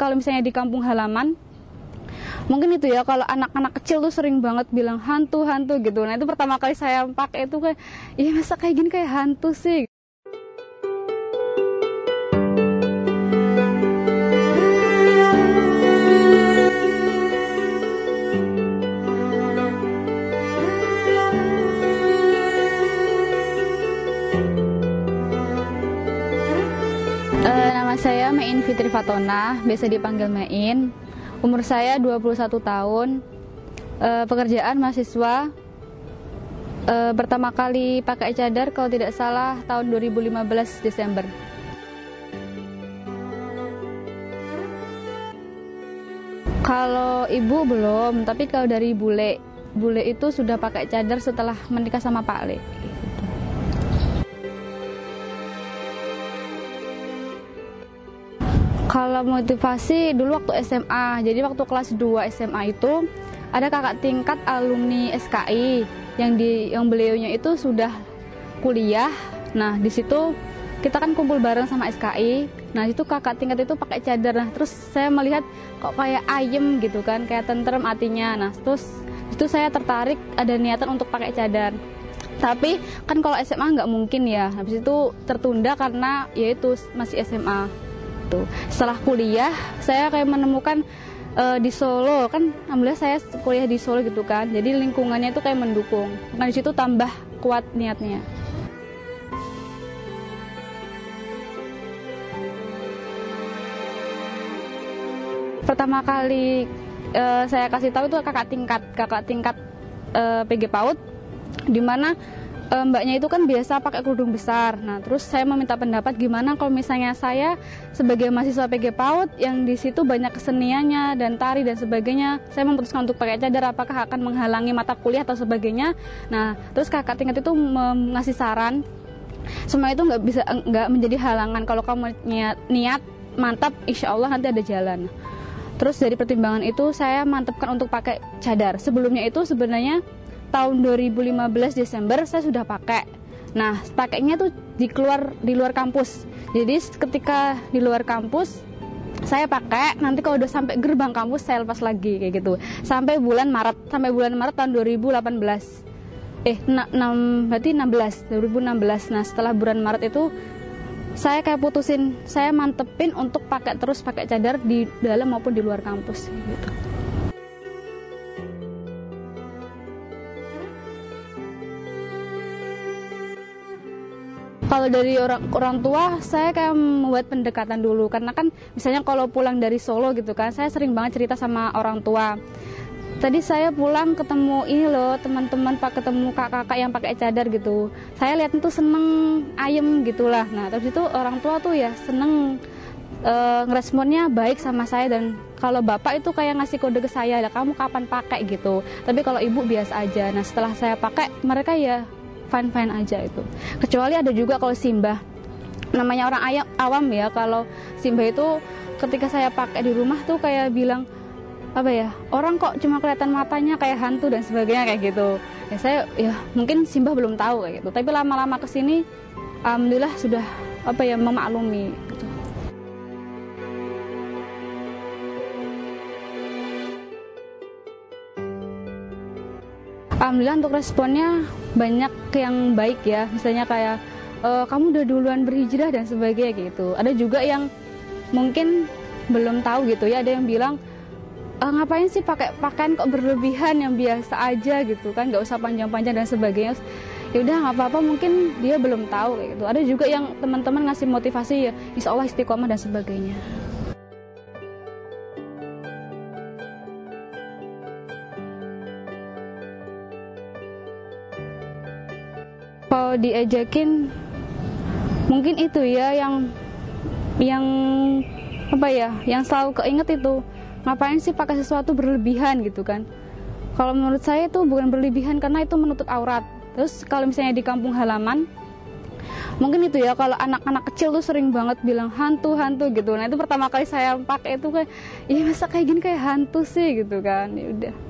kalau misalnya di kampung halaman mungkin itu ya kalau anak-anak kecil tuh sering banget bilang hantu hantu gitu. Nah itu pertama kali saya pakai itu kayak iya masa kayak gini kayak hantu sih saya Mein Fitri Fatona, biasa dipanggil Mein. Umur saya 21 tahun. Uh, pekerjaan mahasiswa. Uh, pertama kali pakai cadar kalau tidak salah tahun 2015 Desember. Kalau ibu belum, tapi kalau dari bule, bule itu sudah pakai cadar setelah menikah sama Pak Le. Kalau motivasi dulu waktu SMA, jadi waktu kelas 2 SMA itu ada kakak tingkat alumni SKI yang di yang beliaunya itu sudah kuliah. Nah, di situ kita kan kumpul bareng sama SKI. Nah, itu kakak tingkat itu pakai cadar. Nah, terus saya melihat kok kayak ayem gitu kan, kayak tentrem hatinya. Nah, terus itu saya tertarik ada niatan untuk pakai cadar. Tapi kan kalau SMA nggak mungkin ya. Habis itu tertunda karena yaitu masih SMA gitu. Setelah kuliah, saya kayak menemukan uh, di Solo kan, alhamdulillah saya kuliah di Solo gitu kan. Jadi lingkungannya itu kayak mendukung. Nah di situ tambah kuat niatnya. Pertama kali uh, saya kasih tahu itu kakak tingkat, kakak tingkat uh, PG PAUD, di mana uh, mbaknya itu kan biasa pakai kerudung besar. Nah, terus saya meminta pendapat gimana kalau misalnya saya sebagai mahasiswa PG PAUD yang di situ banyak keseniannya dan tari dan sebagainya, saya memutuskan untuk pakai cadar apakah akan menghalangi mata kuliah atau sebagainya. Nah, terus kakak tingkat itu mengasih saran semua itu nggak bisa nggak menjadi halangan kalau kamu niat, niat mantap insya Allah nanti ada jalan. Terus dari pertimbangan itu saya mantapkan untuk pakai cadar. Sebelumnya itu sebenarnya tahun 2015 Desember saya sudah pakai. Nah, pakainya tuh di keluar di luar kampus. Jadi ketika di luar kampus saya pakai nanti kalau udah sampai gerbang kampus saya lepas lagi kayak gitu. Sampai bulan Maret, sampai bulan Maret tahun 2018. Eh, 6 berarti 16, 2016. Nah, setelah bulan Maret itu saya kayak putusin, saya mantepin untuk pakai terus pakai cadar di dalam maupun di luar kampus gitu. Kalau dari orang orang tua saya kayak membuat pendekatan dulu. Karena kan misalnya kalau pulang dari Solo gitu kan saya sering banget cerita sama orang tua. Tadi saya pulang ketemu ini loh teman-teman pak ketemu kakak-kakak yang pakai cadar gitu. Saya lihat itu seneng ayem gitulah. Nah terus itu orang tua tuh ya seneng e, ngeresponnya baik sama saya. Dan kalau bapak itu kayak ngasih kode ke saya lah kamu kapan pakai? gitu. Tapi kalau ibu biasa aja. Nah setelah saya pakai mereka ya fine fine aja itu. Kecuali ada juga kalau simbah. Namanya orang ayam awam ya kalau simbah itu ketika saya pakai di rumah tuh kayak bilang apa ya orang kok cuma kelihatan matanya kayak hantu dan sebagainya kayak gitu. Ya saya ya mungkin simbah belum tahu kayak gitu. Tapi lama-lama ke sini alhamdulillah sudah apa ya memaklumi gitu. Alhamdulillah untuk responnya banyak yang baik ya. Misalnya kayak e, kamu udah duluan berhijrah dan sebagainya gitu. Ada juga yang mungkin belum tahu gitu ya. Ada yang bilang e, ngapain sih pakai pakaian kok berlebihan yang biasa aja gitu kan? Nggak usah panjang-panjang dan sebagainya. Ya udah nggak apa-apa mungkin dia belum tahu gitu. Ada juga yang teman-teman ngasih motivasi ya insya Allah istiqomah dan sebagainya kalau diajakin mungkin itu ya yang yang apa ya yang selalu keinget itu ngapain sih pakai sesuatu berlebihan gitu kan. Kalau menurut saya itu bukan berlebihan karena itu menutup aurat. Terus kalau misalnya di kampung halaman mungkin itu ya kalau anak-anak kecil tuh sering banget bilang hantu hantu gitu. Nah itu pertama kali saya pakai itu kayak iya masa kayak gini kayak hantu sih gitu kan. Ya udah